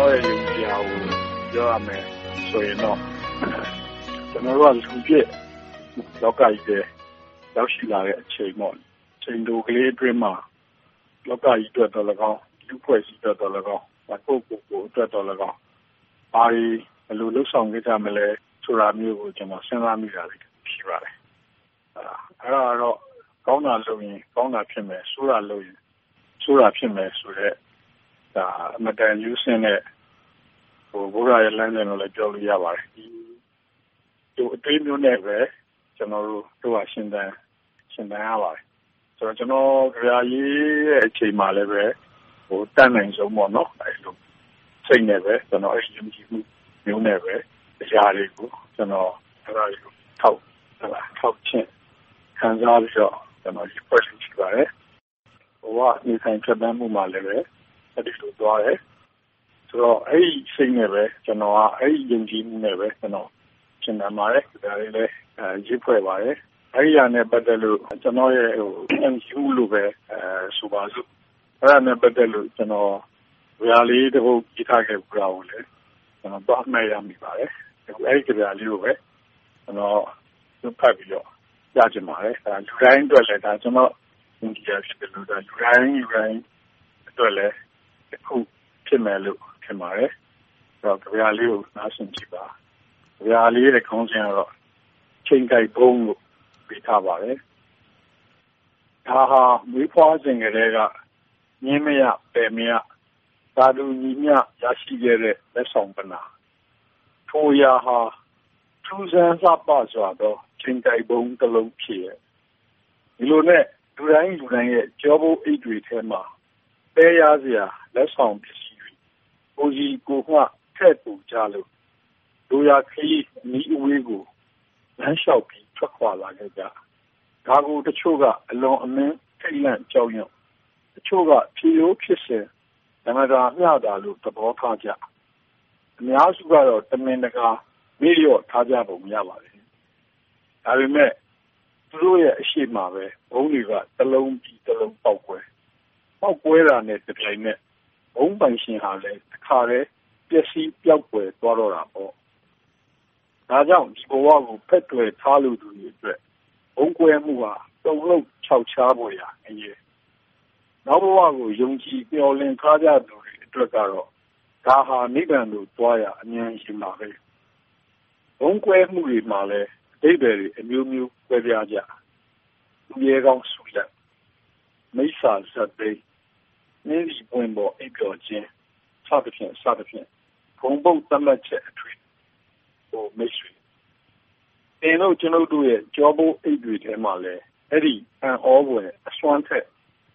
တော်ရဲ့ယုံကြည်ရာကိုပြောရမယ်ဆိုရင်တော့ကျနော်တို့ကလူပြည့်လောကကြီးထဲရောက်ရှိလာတဲ့အချိန်ပေါ့။အချိန်တိုကလေးအတွင်းမှာလောကကြီးအတွက်သော်လည်းကောင်း၊လူ့အဖွဲ့အစည်းအတွက်သော်လည်းကောင်း၊ကိုယ့်ကိုယ်ကိုအတွက်သော်လည်းကောင်းဘာတွေဘယ်လိုလုပ်ဆောင်ခဲ့ကြမလဲဆိုတာမျိုးကိုကျနော်စဉ်းစားမိတာတွေရှိပါတယ်။အဲဒါကတော့ကောင်းတာလုပ်ရင်ကောင်းတာဖြစ်မယ်။ဆိုးတာလုပ်ရင်ဆိုးတာဖြစ်မယ်ဆိုတဲ့ အင်မတန်ရိုးစင်းတဲ့ဗုဒ္ဓရဲ့လမ်းစဉ်လို့လည်းပြောလို့ရပါတယ်။ဒီအတွေးမျိုးနဲ့ပဲကျနော်တို့ကရှင်သန်ရပါတယ်။ဆိုတော့ကျနော်ကဗျာရေးတဲ့အချိန်မှာလည်းပဲတတ်နိုင်ဆုံးပေါ့နော်အဲဒီလိုစိတ်နဲ့ပဲကျနော်အဲဒီယုံကြည်မှုမျိုးနဲ့ပဲအရာတွေကိုကျနော်အဲဒါတွေကိုထောက်ချင့်ခံစားပြီးတော့ကျနော်ရေးဖွဲ့လေ့ရှိပါတယ်။ဘဝနေထိုင်ဖြတ်သန်းမှုမှာလည်းပဲ အဲဒီလိုသွားတယ်။ဆိုတော့အဲဒီစိတ်နဲ့ပဲကျနော်ကအဲဒီယုံကြည်မှုနဲ့ပဲကျနော်ရှင်သန်ပါတယ်။ကဗျာတွေလည်းရေးဖွဲ့ပါတယ်။အဲဒီဟာနဲ့ပတ်သက်လို့ကျနော့်ရဲ့ယုံကြည်မှုလို့ပဲဆိုပါစို့။အဲဒါနဲ့ပတ်သက်လို့ကျနော်ကဗျာလေးတပုဒ်ရေးထားခဲ့ဖူးတာကိုလည်းကျနော်သွားမှတ်ရမိပါတယ်။အဲဒီကဗျာလေးကိုပဲကျနော်ဖတ်ပြီးတော့ပြချင်ပါတယ်။လူတိုင်းအတွက်လည်းကျနော့်ယုံကြည်ရာဖြစ်သလိုလူတိုင်းလူတိုင်းအတွက်လည်း တခုဖြစ်မယ်လို့ထင်ပါတယ်။ကဗျာလေးကိုနားဆင်ကြည့်ပါ။ကဗျာလေးရဲ့ခေါင်းစဉ်ကတော့“ချိန်ကိုက်ဘုန်း”လို့ပေးထားပါတယ်။ဒါဟာမွေးဖွားစဉ်ကတည်းကညဉ်းမရပယ်မရသာတူညီမျှရရှိခဲ့တဲ့လက်ဆောင်ပဏ္ဏာ။ထိုအရာဟာထူးဆန်းလှပစွာသောချိန်ကိုက်ဘုန်းတလုံးဖြစ်ရဲ့။ဒီလိုနဲ့လူတိုင်းလူတိုင်းရဲ့ကျောပိုးအိတ်တွေထဲမှာ သဲရားစရာလက်ဆောင်ပစ္စည်းတွေကိုယ်စီကိုယ်ငှထည့်ပို့ကြလို့လိုရာခရီးအနီးအဝေးကိုလမ်းလျှောက်ပြီးထွက်ခွာလာခဲ့ကြ။ဒါကိုတချို့ကအလွန်အမင်းထိတ်လန့်ကြောက်ရွံ့၊တချို့ကဖြစ်ရိုးဖြစ်စဉ်တမတာမျှတာလို့သဘောထားကြ။အများစုကတော့တမင်တကာမေ့လျော့ထားကြပုံရပါတယ်။ဒါပေမဲ့သူတို့ရဲ့အရှေ့မှာပဲဗုံးတွေကတလုံးပြီးတလုံးပေါက်ကွဲ။ ပေါက်ကွဲတာနဲ့ တပြိုင်နက် ဗုံးပိုင်ရှင်ဟာလည်း တခါတည်း ပျက်စီးပျောက်ကွယ်သွားတော့တာပေါ့။ဒါကြောင့် ဒီဘဝကို ဖက်တွယ်ထားလိုသူတွေအတွက် ဗုံးကွဲမှုဟာ တုန်လှုပ်ခြောက်ခြားဖွယ်ရာအရေး။နောက်ဘဝကို ယုံကြည်မျှော်လင့်ထားကြသူတွေအတွက်ကတော့ ဒါဟာ နိဗ္ဗာန်သို့သွားရာ အမြန်ယာဉ်ပါပဲ။ဗုံးကွဲမှုတွေမှာလည်း အဓိပ္ပါယ်တွေ အမျိုးမျိုး ကွဲပြားကြ။သူရဲကောင်းဆုလတ်၊မိစ္ဆာဇာတ်သိမ်း၊ နှင်းဆီပွင့်ပေါ်အိပ်ပျော်ခြင်းစသဖြင့်စသဖြင့်ဂုဏ်ပုဒ်သတ်မှတ်ချက်အထွေအိုမိတ်ဆွေသင်တို့ကျွန်ုပ်တို့ရဲ့ကျောပိုးအိတ်တွေထဲမှာလည်းအဲဒီအံ့ဩဖွယ်အစွမ်းထက်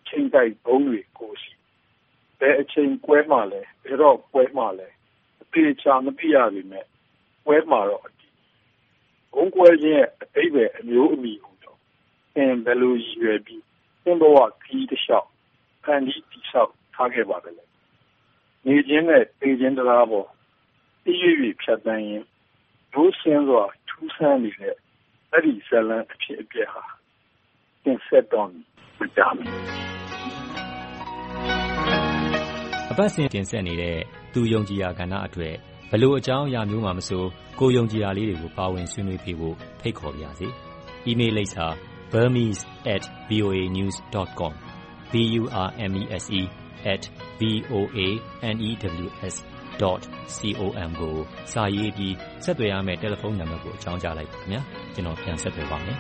ချိန်ကိုက်ဗုံးတွေကိုရှိဘယ်အချိန်ကွဲမှလဲဘယ်တော့ကွဲမှလဲအသေးချာမသိရပေမဲ့ကွဲမှတော့အတီးဘုံကွဲခြင်းရဲ့အတိတ်ပဲအမျိုးအမည်ဟူတော့သင်ဘယ်လိုရည်ရွယ်ပြီးသင်ဘဝခီးတစ်လျှောက် ဖန်တီးတိဆောက်ထားခဲ့ပါလဲနေခြင်းနဲ့ပေခြင်းတရားပေါ်အရွေ့ဖြတ်တန်းရင်ဒိုးဆင်းစွာထူးဆန်းနေတဲ့အဲ့ဒီဇလံအဖြစ်အပျက်ဟာသင်ဆက်တော်မကြမီအပတ်စဉ်တင်ဆက်နေတဲ့သူယုံကြည်ရာကဏ္ဍအတွက်ဘလို့အကြောင်းအရာမျိုးမှမဆိုကိုယုံကြည်ရာလေးတွေကိုပါဝင်ဆွေးနွေးပြဖို့ဖိတ်ခေါ်ပါရစေ။ email လိပ်စာ burmese@voanews.com b u r m e s e voanews.com ကို စာရေးပြီးဆက်သွယ်ရမယ့်တယ်လီဖုန်းနံပါတ်ကို အကြောင်းကြားလိုက်ပါခင်ဗျာကျွန်တော်ပြန်ဆက်သွယ်ပါမယ်